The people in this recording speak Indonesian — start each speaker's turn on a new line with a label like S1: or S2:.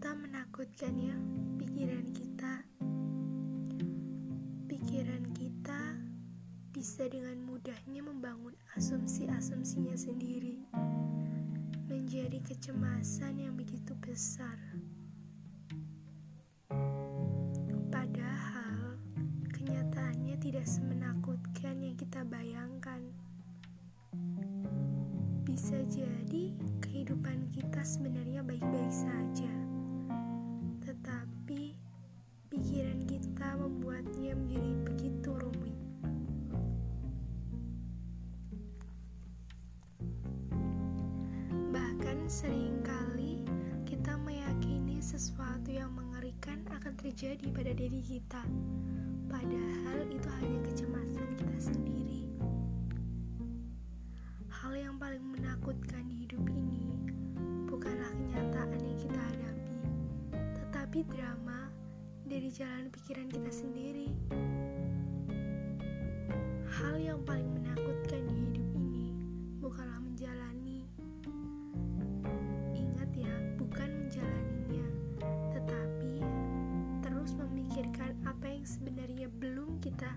S1: Kita menakutkan ya pikiran kita. Pikiran kita bisa dengan mudahnya membangun asumsi-asumsinya sendiri. Menjadi kecemasan yang begitu besar. Padahal kenyataannya tidak semenakutkan yang kita bayangkan. Bisa jadi kehidupan kita sebenarnya baik-baik saja. Sering kali kita meyakini sesuatu yang mengerikan akan terjadi pada diri kita, padahal itu hanya kecemasan kita sendiri. Hal yang paling menakutkan di hidup ini bukanlah kenyataan yang kita hadapi, tetapi drama dari jalan pikiran kita sendiri. yang sebenarnya belum kita